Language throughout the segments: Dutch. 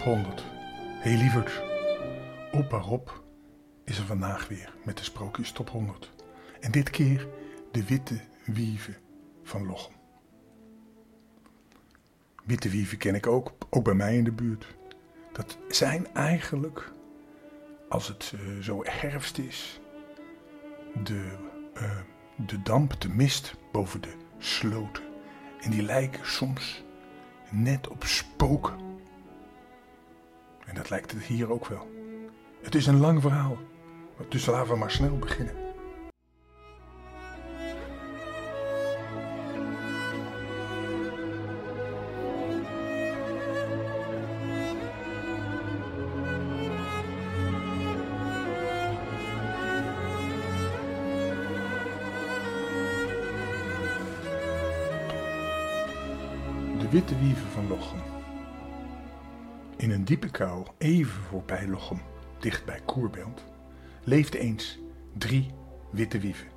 De Sprookjes Top 100. Hey lieverd, opa Rob is er vandaag weer met de Sprookjes Top 100. En dit keer de witte wieven van Lochem. Witte wieven ken ik ook, ook bij mij in de buurt. Dat zijn eigenlijk, als het uh, zo herfst is, de, uh, de damp, de mist boven de sloten. En die lijken soms net op spoken. En dat lijkt het hier ook wel. Het is een lang verhaal, dus laten we maar snel beginnen. De witte wieven van Lochem. In een diepe kou, even voorbij Lochem, dicht bij Koerbelt, leefden eens drie witte wieven.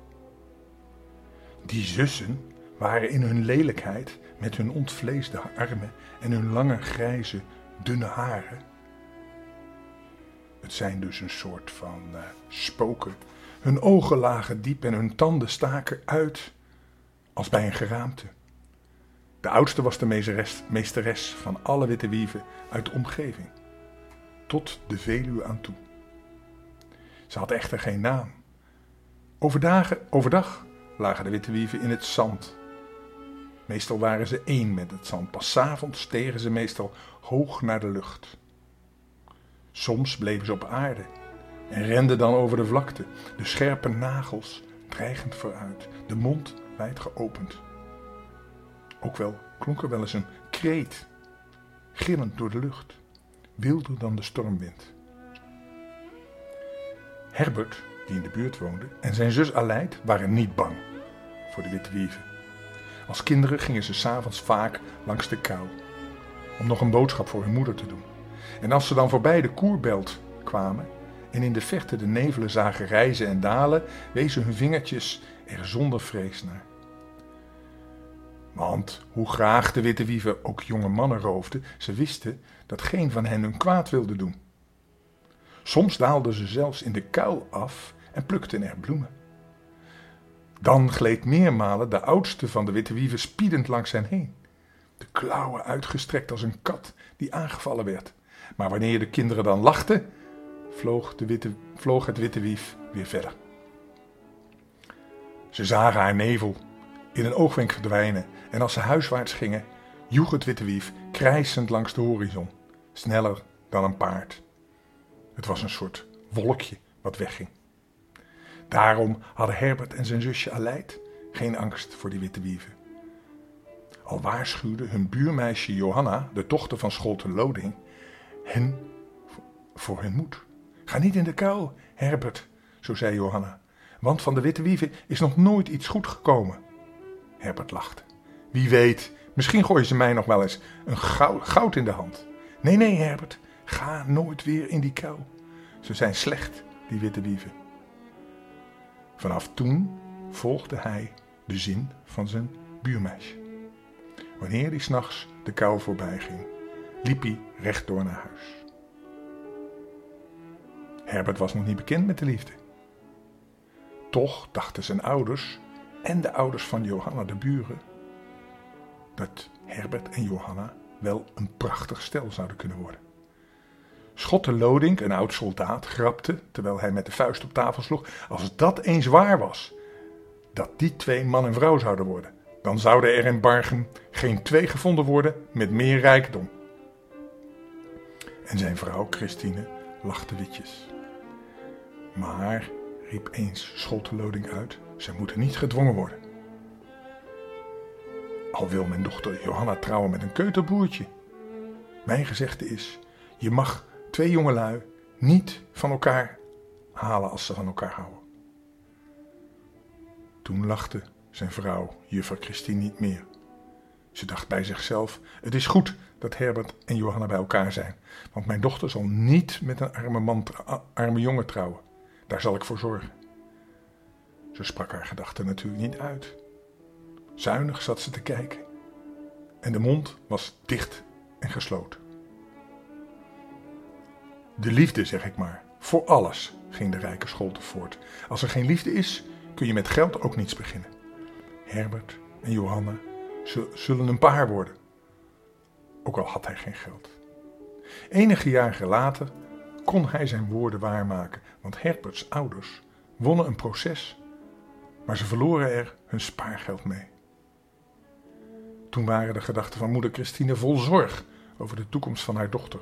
Die zussen waren in hun lelijkheid, met hun ontvleesde armen en hun lange grijze, dunne haren. Het zijn dus een soort van uh, spoken. Hun ogen lagen diep en hun tanden staken uit als bij een geraamte. De oudste was de meesteres, van alle witte wieven uit de omgeving, tot de Veluwe aan toe. Ze had echter geen naam. Overdag, overdag lagen de witte wieven in het zand. Meestal waren ze één met het zand, pas avonds stegen ze meestal hoog naar de lucht. Soms bleven ze op aarde en renden dan over de vlakte, de scherpe nagels dreigend vooruit, de mond wijd geopend. Ook wel klonk er wel eens een kreet, gillend door de lucht, wilder dan de stormwind. Herbert, die in de buurt woonde, en zijn zus Aleid waren niet bang voor de witte wieven. Als kinderen gingen ze s'avonds vaak langs de kou, om nog een boodschap voor hun moeder te doen. En als ze dan voorbij de koerbelt kwamen en in de verte de nevelen zagen rijzen en dalen, wezen hun vingertjes er zonder vrees naar. Want hoe graag de witte wieven ook jonge mannen roofden, ze wisten dat geen van hen hun kwaad wilde doen. Soms daalden ze zelfs in de kuil af en plukten er bloemen. Dan gleed meermalen de oudste van de witte wieven spiedend langs hen heen, de klauwen uitgestrekt als een kat die aangevallen werd. Maar wanneer de kinderen dan lachten, vloog, de witte, vloog het witte wief weer verder. Ze zagen haar nevel in een oogwenk verdwijnen en als ze huiswaarts gingen, joeg het witte wief krijsend langs de horizon, sneller dan een paard. Het was een soort wolkje wat wegging. Daarom hadden Herbert en zijn zusje Aleid geen angst voor die witte wieven. Al waarschuwde hun buurmeisje Johanna, de dochter van Scholten Loding, hen voor hun moed. Ga niet in de kuil, Herbert, zo zei Johanna, want van de witte wieven is nog nooit iets goed gekomen. Herbert lachte. Wie weet, misschien gooien ze mij nog wel eens een goud, in de hand. Nee, nee, Herbert, ga nooit weer in die kuil. Ze zijn slecht, die witte wieven. Vanaf toen volgde hij de zin van zijn buurmeisje. Wanneer hij s'nachts de kou voorbij ging, liep hij rechtdoor naar huis. Herbert was nog niet bekend met de liefde. Toch dachten zijn ouders en de ouders van Johanna de buren dat Herbert en Johanna wel een prachtig stel zouden kunnen worden. Schotte Lodink, een oud soldaat, grapte, terwijl hij met de vuist op tafel sloeg, als dat eens waar was, dat die twee man en vrouw zouden worden, dan zouden er in Bargen geen twee gevonden worden met meer rijkdom. En zijn vrouw, Christine, lachte witjes. Maar, riep eens Schotte Lodink uit, ze moeten niet gedwongen worden. Al wil mijn dochter Johanna trouwen met een keuterboertje. Mijn gezegde is: je mag twee jongelui niet van elkaar halen als ze van elkaar houden. Toen lachte zijn vrouw, juffrouw Christine, niet meer. Ze dacht bij zichzelf: Het is goed dat Herbert en Johanna bij elkaar zijn, want mijn dochter zal niet met een arme, man, arme jongen trouwen. Daar zal ik voor zorgen. Ze sprak haar gedachten natuurlijk niet uit. Zuinig zat ze te kijken. En de mond was dicht en gesloten. De liefde, zeg ik maar. Voor alles, ging de rijke Scholte voort. Als er geen liefde is, kun je met geld ook niets beginnen. Herbert en Johanna zullen een paar worden. Ook al had hij geen geld. Enige jaren later kon hij zijn woorden waarmaken, want Herberts ouders wonnen een proces, maar ze verloren er hun spaargeld mee. Toen waren de gedachten van moeder Christine vol zorg over de toekomst van haar dochter.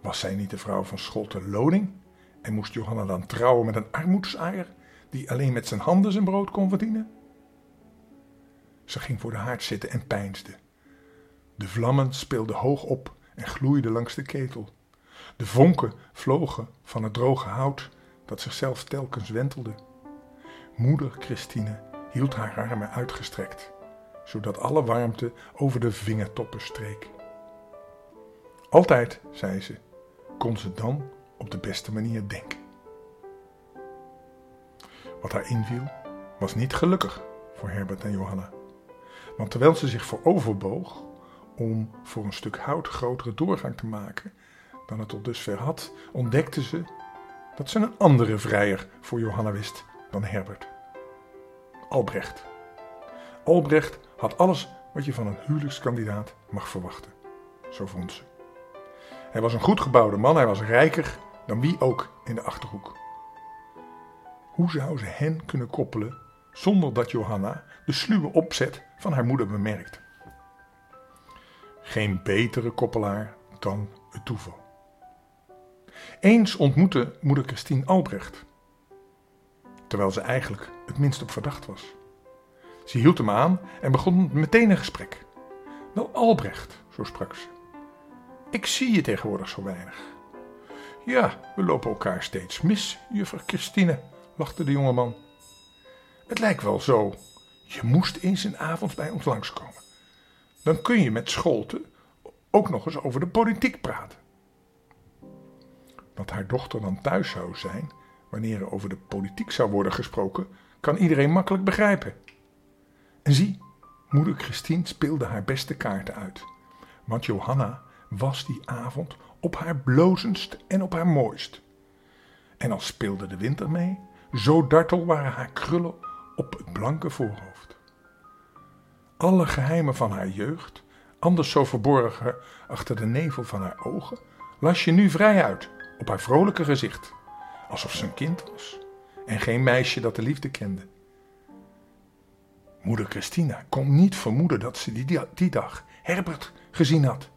Was zij niet de vrouw van Scholte Loning en moest Johanna dan trouwen met een armoedsaaier die alleen met zijn handen zijn brood kon verdienen? Ze ging voor de haard zitten en peinsde. De vlammen speelden hoog op en gloeiden langs de ketel. De vonken vlogen van het droge hout dat zichzelf telkens wentelde. Moeder Christine hield haar armen uitgestrekt, zodat alle warmte over de vingertoppen streek. Altijd, zei ze, kon ze dan op de beste manier denken. Wat haar inviel, was niet gelukkig voor Herbert en Johanna. Want terwijl ze zich vooroverboog om voor een stuk hout grotere doorgang te maken dan het tot dusver had, ontdekte ze dat ze een andere vrijer voor Johanna wist dan Herbert. Albrecht. Albrecht had alles wat je van een huwelijkskandidaat mag verwachten. Zo vond ze. Hij was een goed gebouwde man, hij was rijker dan wie ook in de achterhoek. Hoe zou ze hen kunnen koppelen zonder dat Johanna de sluwe opzet van haar moeder bemerkt? Geen betere koppelaar dan het toeval. Eens ontmoette moeder Christine Albrecht, terwijl ze eigenlijk het minst op verdacht was. Ze hield hem aan en begon meteen een gesprek. Wel Albrecht, zo sprak ze. Ik zie je tegenwoordig zo weinig. Ja, we lopen elkaar steeds mis, juffrouw Christine, lachte de jongeman. Het lijkt wel zo. Je moest eens een avond bij ons langskomen. Dan kun je met Scholte ook nog eens over de politiek praten. Dat haar dochter dan thuis zou zijn wanneer er over de politiek zou worden gesproken, kan iedereen makkelijk begrijpen. En zie, moeder Christine speelde haar beste kaarten uit. Want Johanna was die avond op haar blozendst en op haar mooist. En als speelde de winter mee, zo dartel waren haar krullen op het blanke voorhoofd. Alle geheimen van haar jeugd, anders zo verborgen achter de nevel van haar ogen, las je nu vrij uit op haar vrolijke gezicht, alsof ze een kind was en geen meisje dat de liefde kende. Moeder Christina kon niet vermoeden dat ze die, die dag Herbert gezien had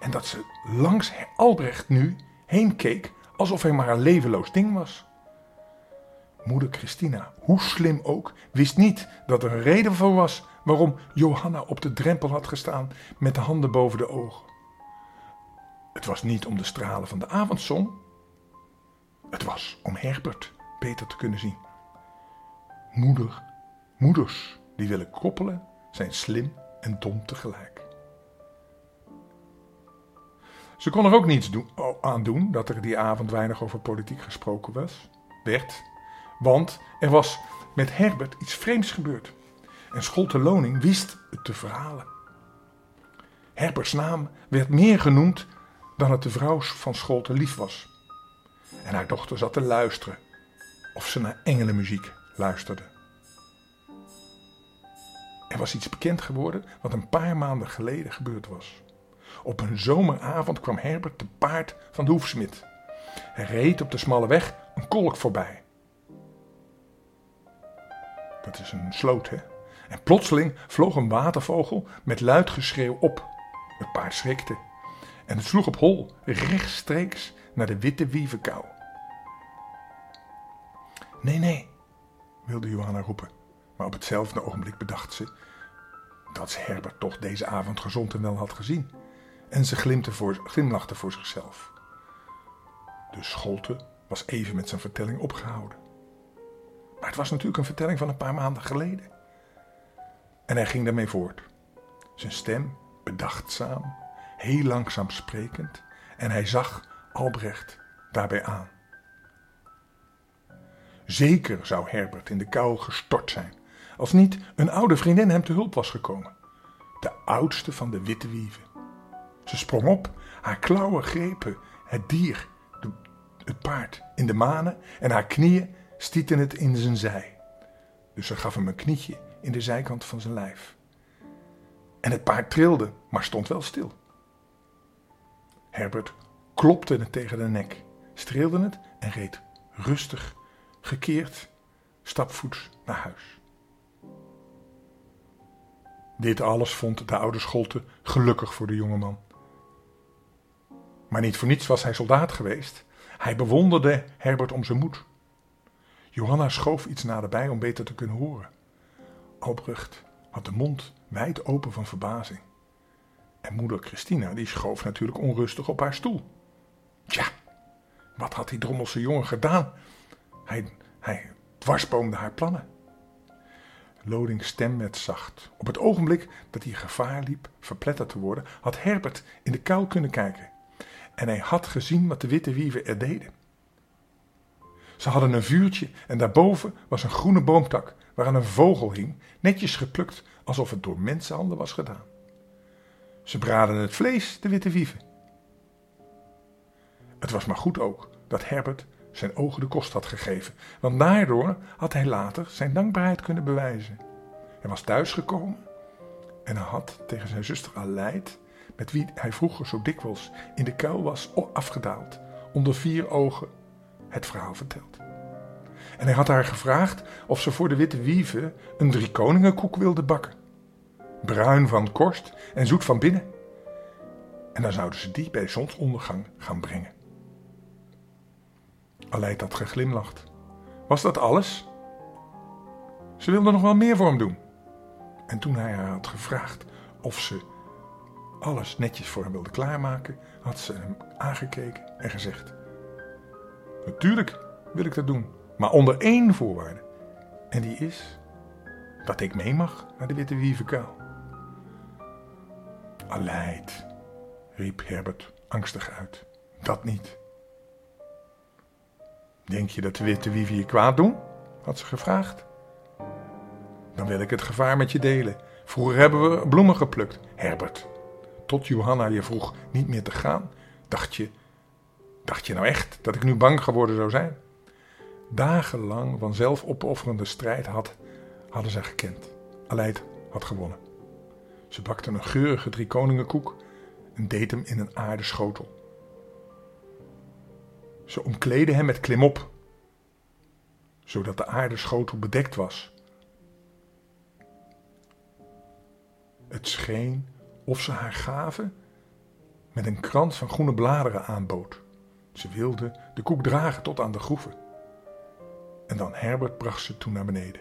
en dat ze langs Albrecht nu heen keek alsof hij maar een levenloos ding was. Moeder Christina, hoe slim ook, wist niet dat er een reden voor was waarom Johanna op de drempel had gestaan met de handen boven de ogen. Het was niet om de stralen van de avondzon. Het was om Herbert beter te kunnen zien. Moeder, moeders die willen koppelen, zijn slim en dom tegelijk. Ze kon er ook niets aan doen dat er die avond weinig over politiek gesproken was, werd, want er was met Herbert iets vreemds gebeurd. En Scholte Loning wist het te verhalen. Herberts naam werd meer genoemd dan het de vrouw van Scholte lief was. En haar dochter zat te luisteren, of ze naar engelenmuziek luisterde. Er was iets bekend geworden wat een paar maanden geleden gebeurd was. Op een zomeravond kwam Herbert te paard van de hoefsmid. Hij reed op de smalle weg een kolk voorbij. Dat is een sloot, hè? En plotseling vloog een watervogel met luid geschreeuw op. Het paard schrikte en het sloeg op hol rechtstreeks naar de witte wievenkou. Nee, nee, wilde Johanna roepen, maar op hetzelfde ogenblik bedacht ze dat ze Herbert toch deze avond gezond en wel had gezien en ze glimlachte voor zichzelf. De scholte was even met zijn vertelling opgehouden. Maar het was natuurlijk een vertelling van een paar maanden geleden. En hij ging daarmee voort. Zijn stem bedachtzaam, heel langzaam sprekend, en hij zag Albrecht daarbij aan. Zeker zou Herbert in de kou gestort zijn, als niet een oude vriendin hem te hulp was gekomen. De oudste van de witte wieven. Ze sprong op, haar klauwen grepen het dier, de, het paard, in de manen en haar knieën stieten het in zijn zij. Dus ze gaf hem een knietje in de zijkant van zijn lijf. En het paard trilde, maar stond wel stil. Herbert klopte het tegen de nek, streelde het en reed rustig, gekeerd, stapvoets naar huis. Dit alles vond de oude Scholte gelukkig voor de jongeman. Maar niet voor niets was hij soldaat geweest. Hij bewonderde Herbert om zijn moed. Johanna schoof iets naderbij om beter te kunnen horen. Albrecht had de mond wijd open van verbazing. En moeder Christina die schoof natuurlijk onrustig op haar stoel. Tja, wat had die drommelse jongen gedaan? Hij, hij dwarsboomde haar plannen. Lodings stem werd zacht. Op het ogenblik dat hij gevaar liep verpletterd te worden, had Herbert in de kuil kunnen kijken. En hij had gezien wat de witte wieven er deden. Ze hadden een vuurtje en daarboven was een groene boomtak waaraan een vogel hing, netjes geplukt alsof het door mensenhanden was gedaan. Ze braden het vlees, de witte wieven. Het was maar goed ook dat Herbert zijn ogen de kost had gegeven, want daardoor had hij later zijn dankbaarheid kunnen bewijzen. Hij was thuisgekomen en hij had tegen zijn zuster Aleid, met wie hij vroeger zo dikwijls in de kuil was afgedaald, onder vier ogen het verhaal verteld. En hij had haar gevraagd of ze voor de witte wieven een driekoningenkoek wilde bakken. Bruin van korst en zoet van binnen. En dan zouden ze die bij zonsondergang gaan brengen. Aleid had geglimlacht. Was dat alles? Ze wilde nog wel meer voor hem doen. En toen hij haar had gevraagd of ze alles netjes voor hem wilde klaarmaken, had ze hem aangekeken en gezegd: Natuurlijk wil ik dat doen, maar onder één voorwaarde. En die is dat ik mee mag naar de Witte Wievenkuil. Aleid, riep Herbert angstig uit. Dat niet. Denk je dat de witte wieven je kwaad doen? had ze gevraagd. Dan wil ik het gevaar met je delen. Vroeger hebben we bloemen geplukt. Herbert, tot Johanna je vroeg niet meer te gaan, dacht je, dacht je nou echt dat ik nu bang geworden zou zijn? Dagenlang van zelfopofferende strijd had, hadden ze gekend. Aleid had gewonnen. Ze bakte een geurige driekoningenkoek en deed hem in een aarde schotel. Ze omkleden hem met klimop, zodat de aardeschotel bedekt was. Het scheen of ze haar gaven met een krans van groene bladeren aanbood. Ze wilde de koek dragen tot aan de groeven. En dan Herbert bracht ze toen naar beneden.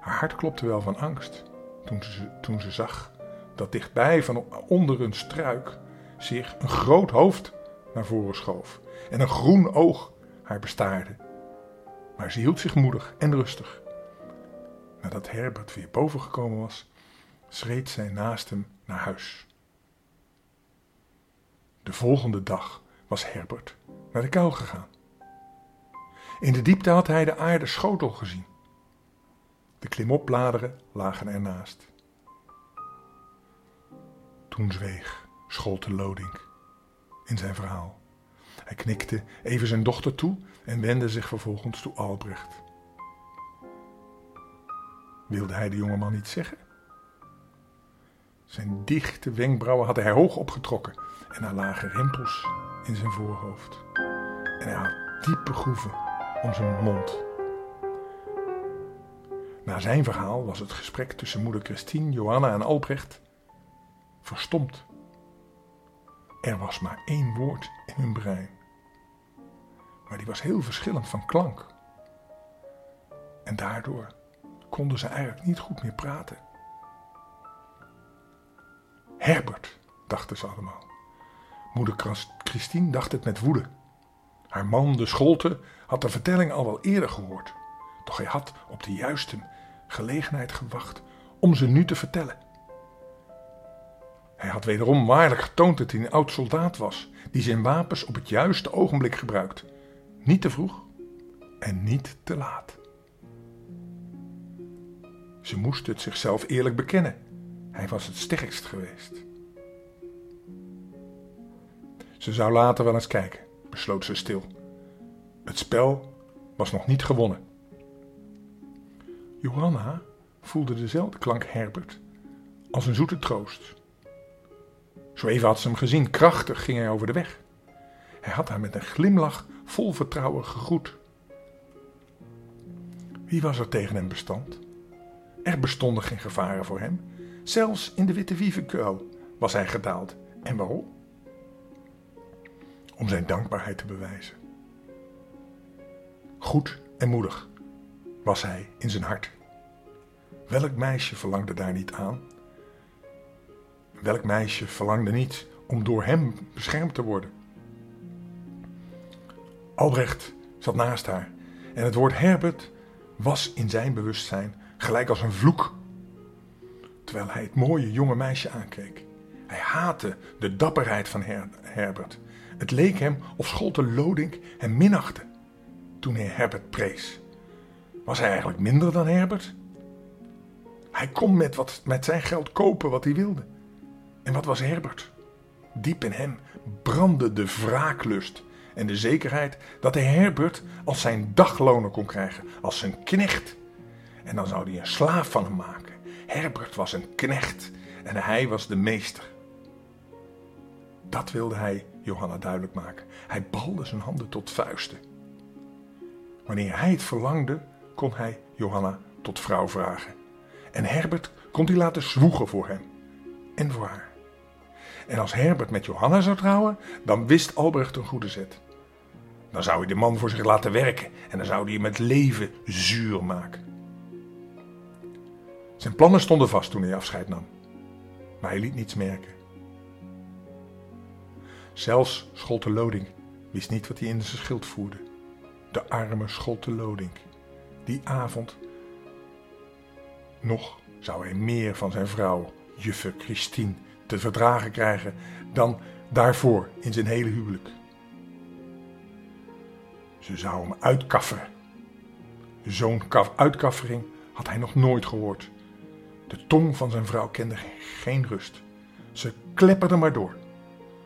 Haar hart klopte wel van angst toen ze, toen ze zag dat dichtbij van onder een struik zich een groot hoofd naar voren schoof en een groen oog haar bestaarde. Maar ze hield zich moedig en rustig. Nadat Herbert weer boven gekomen was, schreed zij naast hem naar huis. De volgende dag was Herbert naar de kuil gegaan. In de diepte had hij de aarde schotel gezien. De klimopbladeren lagen ernaast. Toen zweeg Scholte Lodink in zijn verhaal. Hij knikte even zijn dochter toe en wendde zich vervolgens toe Albrecht. Wilde hij de jongeman iets zeggen? Zijn dichte wenkbrauwen had hij hoog opgetrokken en er lagen rimpels in zijn voorhoofd. En hij had diepe groeven om zijn mond. Na zijn verhaal was het gesprek tussen moeder Christine, Johanna en Albrecht verstomd. Er was maar één woord in hun brein. Maar die was heel verschillend van klank. En daardoor konden ze eigenlijk niet goed meer praten. Herbert, dachten ze allemaal. Moeder Christine dacht het met woede. Haar man, de scholte, had de vertelling al wel eerder gehoord. Doch hij had op de juiste gelegenheid gewacht om ze nu te vertellen. Hij had wederom waarlijk getoond dat hij een oud soldaat was, die zijn wapens op het juiste ogenblik gebruikt. Niet te vroeg en niet te laat. Ze moest het zichzelf eerlijk bekennen. Hij was het sterkst geweest. Ze zou later wel eens kijken, besloot ze stil. Het spel was nog niet gewonnen. Johanna voelde dezelfde klank Herbert als een zoete troost. Zo even had ze hem gezien, krachtig ging hij over de weg. Hij had haar met een glimlach vol vertrouwen gegroet. Wie was er tegen hem bestand? Er bestonden geen gevaren voor hem. Zelfs in de witte wievenkuil was hij gedaald. En waarom? Om zijn dankbaarheid te bewijzen. Goed en moedig was hij in zijn hart. Welk meisje verlangde daar niet aan? Welk meisje verlangde niet om door hem beschermd te worden? Albrecht zat naast haar en het woord Herbert was in zijn bewustzijn gelijk als een vloek. Terwijl hij het mooie jonge meisje aankeek. Hij haatte de dapperheid van Herbert. Het leek hem of Scholte Lodink hem minachtte toen hij Herbert prees. Was hij eigenlijk minder dan Herbert? Hij kon met, wat, met zijn geld kopen wat hij wilde. En wat was Herbert? Diep in hem brandde de wraaklust en de zekerheid dat hij Herbert als zijn dagloner kon krijgen, als zijn knecht. En dan zou hij een slaaf van hem maken. Herbert was een knecht en hij was de meester. Dat wilde hij Johanna duidelijk maken. Hij balde zijn handen tot vuisten. Wanneer hij het verlangde, kon hij Johanna tot vrouw vragen. En Herbert kon hij laten zwoegen voor hem en voor haar. En als Herbert met Johanna zou trouwen, dan wist Albrecht een goede zet. Dan zou hij de man voor zich laten werken en dan zou hij hem het leven zuur maken. Zijn plannen stonden vast toen hij afscheid nam, maar hij liet niets merken. Zelfs Scholte Loding wist niet wat hij in zijn schild voerde. De arme Scholte Loding. Die avond nog zou hij meer van zijn vrouw, juffer Christine, te verdragen krijgen dan daarvoor in zijn hele huwelijk. Ze zou hem uitkafferen. Zo'n uitkaffering had hij nog nooit gehoord. De tong van zijn vrouw kende geen rust. Ze klepperde maar door,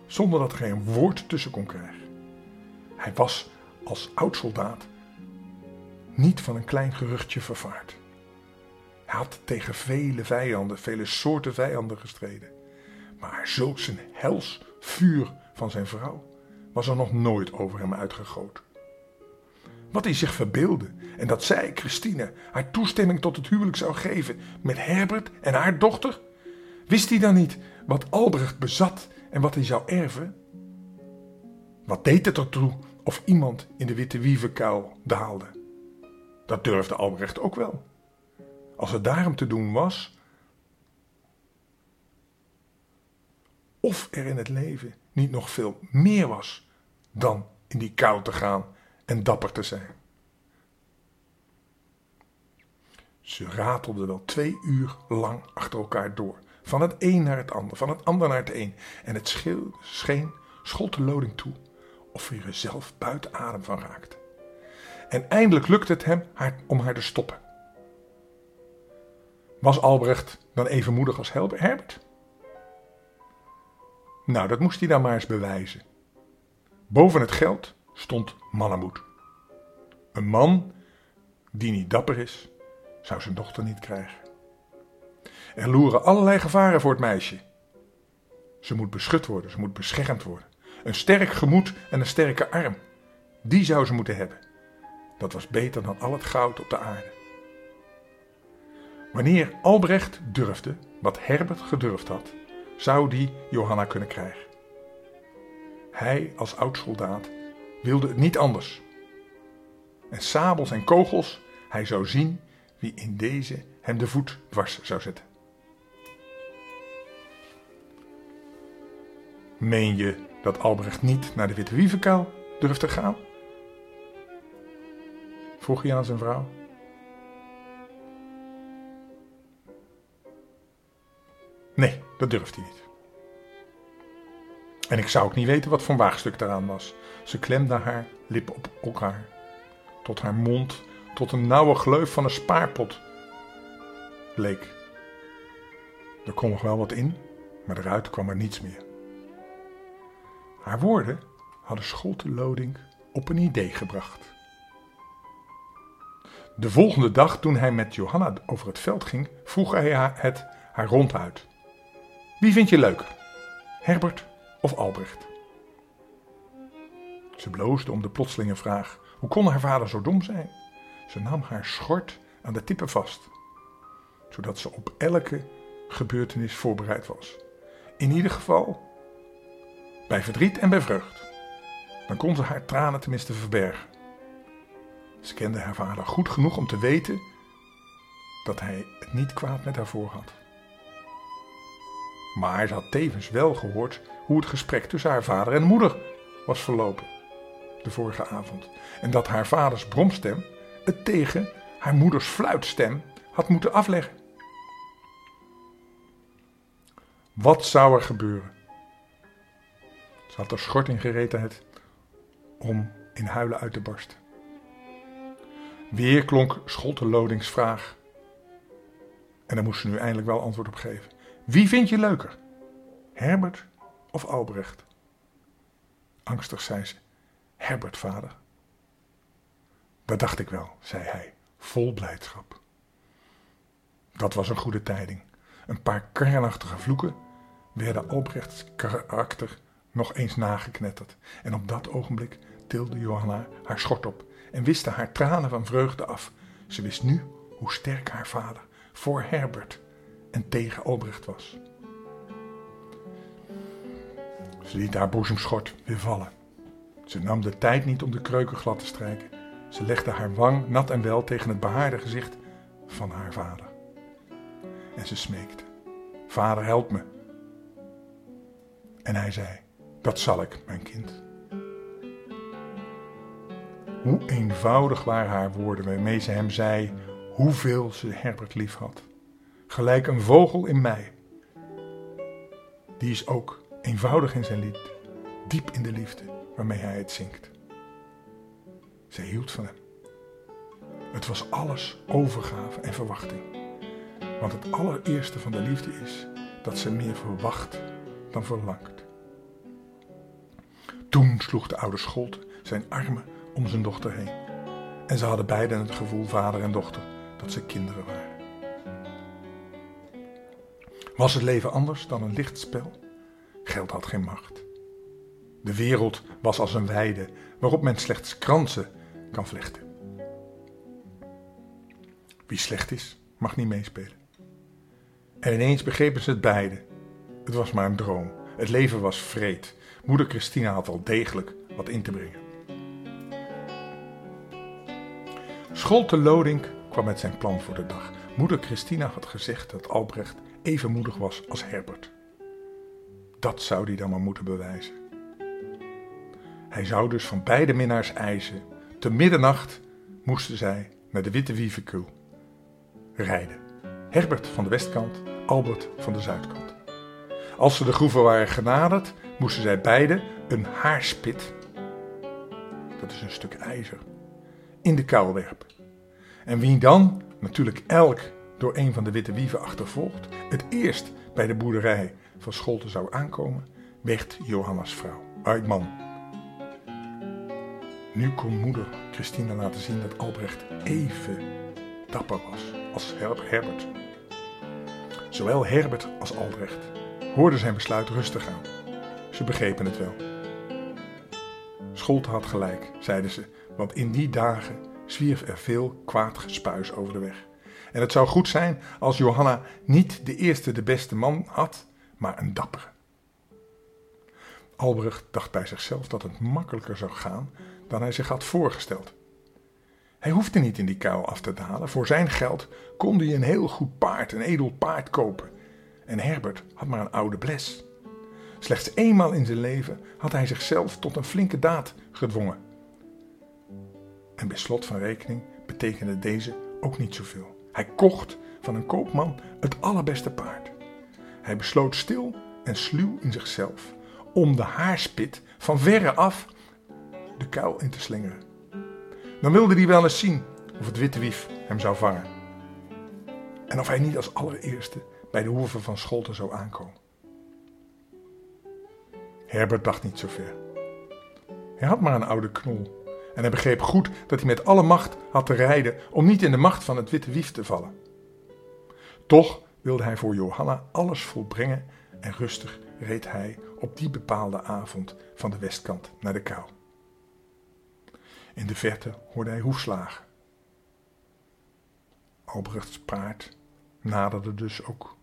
zonder dat er geen woord tussen kon krijgen. Hij was als oud soldaat niet van een klein geruchtje vervaard. Hij had tegen vele vijanden, vele soorten vijanden gestreden. Maar zulks een hels vuur van zijn vrouw was er nog nooit over hem uitgegoten. Wat hij zich verbeelde en dat zij, Christine, haar toestemming tot het huwelijk zou geven met Herbert en haar dochter? Wist hij dan niet wat Albrecht bezat en wat hij zou erven? Wat deed het ertoe of iemand in de witte wievenkuil daalde? Dat durfde Albrecht ook wel. Als het daarom te doen was, of er in het leven niet nog veel meer was dan in die kuil te gaan en dapper te zijn. Ze ratelden wel twee uur lang achter elkaar door. Van het een naar het ander, van het ander naar het een. En het scheel, scheen, schold de loding toe of hij er zelf buiten adem van raakte. En eindelijk lukte het hem haar, om haar te stoppen. Was Albrecht dan even moedig als Herbert? Nou, dat moest hij dan maar eens bewijzen. Boven het geld stond mannenmoed. Een man die niet dapper is, zou zijn dochter niet krijgen. Er loeren allerlei gevaren voor het meisje. Ze moet beschut worden, ze moet beschermd worden. Een sterk gemoed en een sterke arm, die zou ze moeten hebben. Dat was beter dan al het goud op de aarde. Wanneer Albrecht durfde, wat Herbert gedurfd had, zou die Johanna kunnen krijgen. Hij als oud soldaat wilde het niet anders. En sabels en kogels, hij zou zien wie in deze hem de voet dwars zou zetten. Meen je dat Albrecht niet naar de Witte Wievenkuil durfde gaan? Vroeg hij aan zijn vrouw. Nee, dat durft hij niet. En ik zou ook niet weten wat voor waagstuk daaraan was. Ze klemde haar lippen op elkaar. Tot haar mond tot een nauwe gleuf van een spaarpot leek. Er kon nog wel wat in, maar eruit kwam er niets meer. Haar woorden hadden Scholte Lodink op een idee gebracht. De volgende dag, toen hij met Johanna over het veld ging, vroeg hij het haar ronduit. Wie vind je leuker, Herbert of Albrecht? Ze bloosde om de plotselinge vraag. Hoe kon haar vader zo dom zijn? Ze nam haar schort aan de tippen vast, zodat ze op elke gebeurtenis voorbereid was. In ieder geval bij verdriet en bij vreugd. Dan kon ze haar tranen tenminste verbergen. Ze kende haar vader goed genoeg om te weten dat hij het niet kwaad met haar voor had. Maar ze had tevens wel gehoord hoe het gesprek tussen haar vader en moeder was verlopen de vorige avond. En dat haar vaders bromstem het tegen haar moeders fluitstem had moeten afleggen. Wat zou er gebeuren? Ze had er schort in gereedheid om in huilen uit te barsten. Weer klonk Scholte Lodings vraag. En daar moest ze nu eindelijk wel antwoord op geven. Wie vind je leuker? Herbert of Albrecht? Angstig zei ze. Herbert, vader. Dat dacht ik wel, zei hij, vol blijdschap. Dat was een goede tijding. Een paar kernachtige vloeken werden Albrechts karakter nog eens nageknetterd. En op dat ogenblik tilde Johanna haar schort op en wiste haar tranen van vreugde af. Ze wist nu hoe sterk haar vader voor Herbert en tegen Albrecht was. Ze liet haar boezemschort weer vallen. Ze nam de tijd niet om de kreuken glad te strijken. Ze legde haar wang nat en wel tegen het behaarde gezicht van haar vader. En ze smeekte: Vader, help me. En hij zei: Dat zal ik, mijn kind. Hoe eenvoudig waren haar woorden waarmee ze hem zei hoeveel ze Herbert lief had. Gelijk een vogel in mei. Die is ook eenvoudig in zijn lied, diep in de liefde waarmee hij het zingt. Zij hield van hem. Het was alles overgave en verwachting. Want het allereerste van de liefde is dat ze meer verwacht dan verlangt. Toen sloeg de oude Scholte zijn armen om zijn dochter heen. En ze hadden beiden het gevoel, vader en dochter, dat ze kinderen waren. Was het leven anders dan een lichtspel? Geld had geen macht. De wereld was als een weide waarop men slechts kransen kan vlechten. Wie slecht is, mag niet meespelen. En ineens begrepen ze het beide. Het was maar een droom. Het leven was vreed. Moeder Christina had al degelijk wat in te brengen. Scholte Lodink kwam met zijn plan voor de dag. Moeder Christina had gezegd dat Albrecht even moedig was als Herbert. Dat zou hij dan maar moeten bewijzen. Hij zou dus van beide minnaars eisen. Te middernacht moesten zij naar de Witte Wievenkuil rijden. Herbert van de westkant, Albert van de zuidkant. Als ze de groeven waren genaderd, moesten zij beide een haarspit, dat is een stuk ijzer, in de kuil werpen. En wie dan, natuurlijk elk door een van de witte wieven achtervolgd, het eerst bij de boerderij van Scholte zou aankomen, werd Johanna's vrouw, man. Nu kon moeder Christina laten zien dat Albrecht even dapper was als Herbert. Zowel Herbert als Albrecht hoorden zijn besluit rustig aan. Ze begrepen het wel. Scholte had gelijk, zeiden ze, want in die dagen zwierf er veel kwaad gespuis over de weg. En het zou goed zijn als Johanna niet de eerste de beste man had, maar een dappere. Albrecht dacht bij zichzelf dat het makkelijker zou gaan dan hij zich had voorgesteld. Hij hoefde niet in die kuil af te dalen. Voor zijn geld kon hij een heel goed paard, een edel paard kopen. En Herbert had maar een oude bles. Slechts eenmaal in zijn leven had hij zichzelf tot een flinke daad gedwongen. En bij slot van rekening betekende deze ook niet zoveel. Hij kocht van een koopman het allerbeste paard. Hij besloot stil en sluw in zichzelf om de haarspit van verre af de kuil in te slingeren. Dan wilde hij wel eens zien of het witte wief hem zou vangen. En of hij niet als allereerste bij de hoeven van Scholten zou aankomen. Herbert dacht niet zo ver. Hij had maar een oude knol en hij begreep goed dat hij met alle macht had te rijden om niet in de macht van het witte wief te vallen. Toch wilde hij voor Johanna alles volbrengen en rustig reed hij op die bepaalde avond van de westkant naar de kou. In de verte hoorde hij hoefslagen. Albrechts paard naderde dus ook.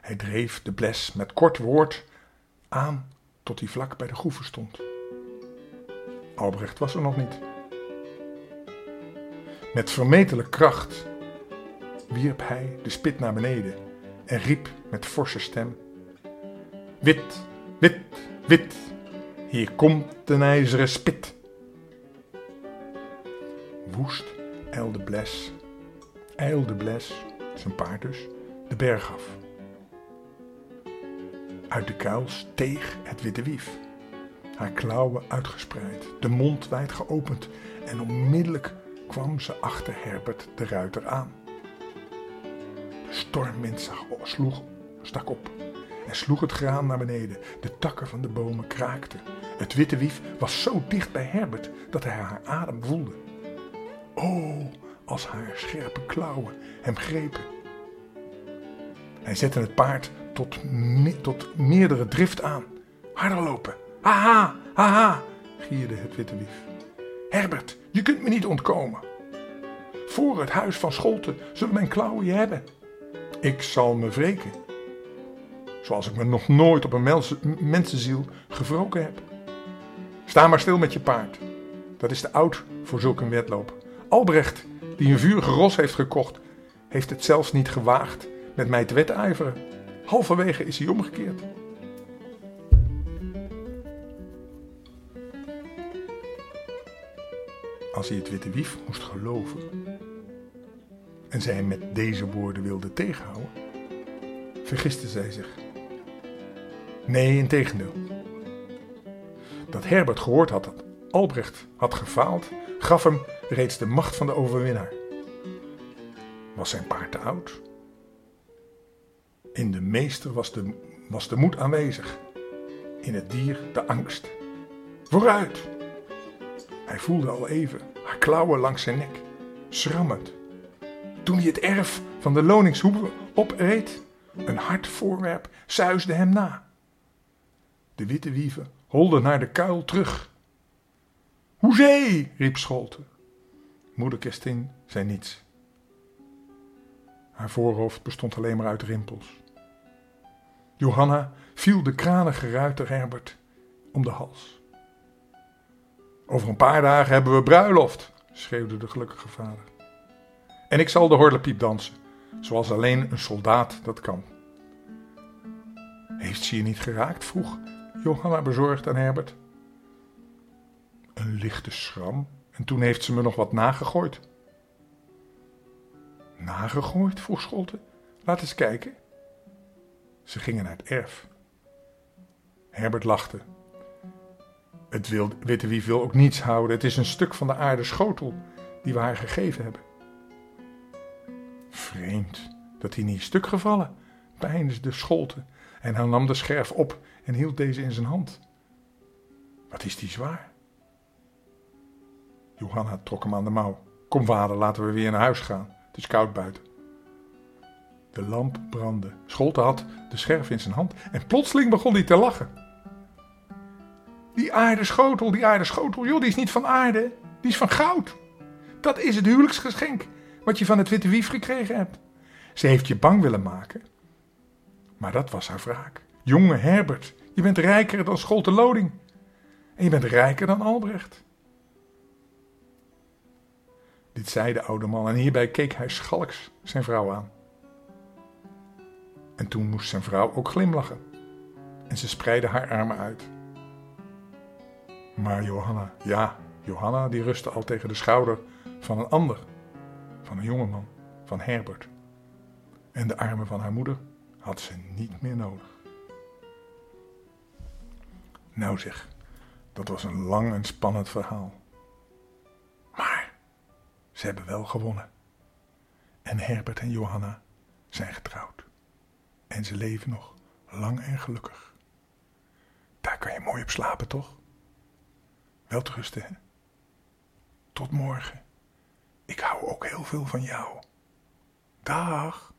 Hij dreef de bles met kort woord aan tot hij vlak bij de groeve stond. Albrecht was er nog niet. Met vermetele kracht wierp hij de spit naar beneden en riep met forse stem: Wit, wit, wit, hier komt een ijzeren spit. Woest eilde Bles, eilde Bles, zijn paard dus, de berg af. Uit de kuil steeg het witte wief, haar klauwen uitgespreid, de mond wijd geopend en onmiddellijk kwam ze achter Herbert de ruiter aan. De stormwind sloeg, stak op en sloeg het graan naar beneden. De takken van de bomen kraakten. Het witte wief was zo dicht bij Herbert dat hij haar adem voelde. Oh, als haar scherpe klauwen hem grepen. Hij zette het paard tot, tot meerdere drift aan. Harder lopen. Haha, haha, gierde het witte wief. Herbert, je kunt me niet ontkomen. Voor het huis van Scholten zullen mijn klauwen je hebben. Ik zal me wreken. Zoals ik me nog nooit op een mensenziel gewroken heb. Sta maar stil met je paard. Dat is te oud voor zulk een wedloop. Albrecht, die een vurige ros heeft gekocht, heeft het zelfs niet gewaagd met mij te wedijveren. Halverwege is hij omgekeerd. Als hij het witte wief moest geloven en zij hem met deze woorden wilde tegenhouden, vergiste zij zich. Nee, in tegendeel. Dat Herbert gehoord had dat Albrecht had gefaald, gaf hem reeds de macht van de overwinnaar. Was zijn paard te oud? In de meester was de, was de moed aanwezig, in het dier de angst. Vooruit! Hij voelde al even haar klauwen langs zijn nek, schrammend. Toen hij het erf van de loningshoeve opreed, een hard voorwerp suisde hem na. De witte wieven holden naar de kuil terug. Hoezee! riep Scholten. Moeder Kerstin zei niets. Haar voorhoofd bestond alleen maar uit rimpels. Johanna viel de kranige ruiter Herbert om de hals. Over een paar dagen hebben we bruiloft, schreeuwde de gelukkige vader. En ik zal de horlepiep dansen, zoals alleen een soldaat dat kan. Heeft ze je niet geraakt? vroeg Johanna bezorgd aan Herbert. Een lichte schram en toen heeft ze me nog wat nagegooid. Nagegooid? vroeg Scholte. Laat eens kijken. Ze gingen naar het erf. Herbert lachte. Het witte wief wil ook niets houden. Het is een stuk van de aarde schotel die we haar gegeven hebben. Vreemd dat hij niet stuk gevallen, peinsde Scholte. En hij nam de scherf op en hield deze in zijn hand. Wat is die zwaar? Johanna trok hem aan de mouw. Kom vader, laten we weer naar huis gaan. Het is koud buiten. De lamp brandde. Scholte had de scherf in zijn hand en plotseling begon hij te lachen. Die aardeschotel, die aardeschotel, joh, die is niet van aarde, die is van goud. Dat is het huwelijksgeschenk wat je van het witte wief gekregen hebt. Ze heeft je bang willen maken, maar dat was haar wraak. Jonge Herbert, je bent rijker dan Scholte Loding. En je bent rijker dan Albrecht. Dit zei de oude man en hierbij keek hij schalks zijn vrouw aan. En toen moest zijn vrouw ook glimlachen. En ze spreidde haar armen uit. Maar Johanna, ja, Johanna die rustte al tegen de schouder van een ander, van een jongeman, van Herbert. En de armen van haar moeder had ze niet meer nodig. Nou zeg, dat was een lang en spannend verhaal. Maar ze hebben wel gewonnen. En Herbert en Johanna zijn getrouwd. En ze leven nog lang en gelukkig. Daar kan je mooi op slapen, toch? Welterusten, hè? Tot morgen. Ik hou ook heel veel van jou. Dag.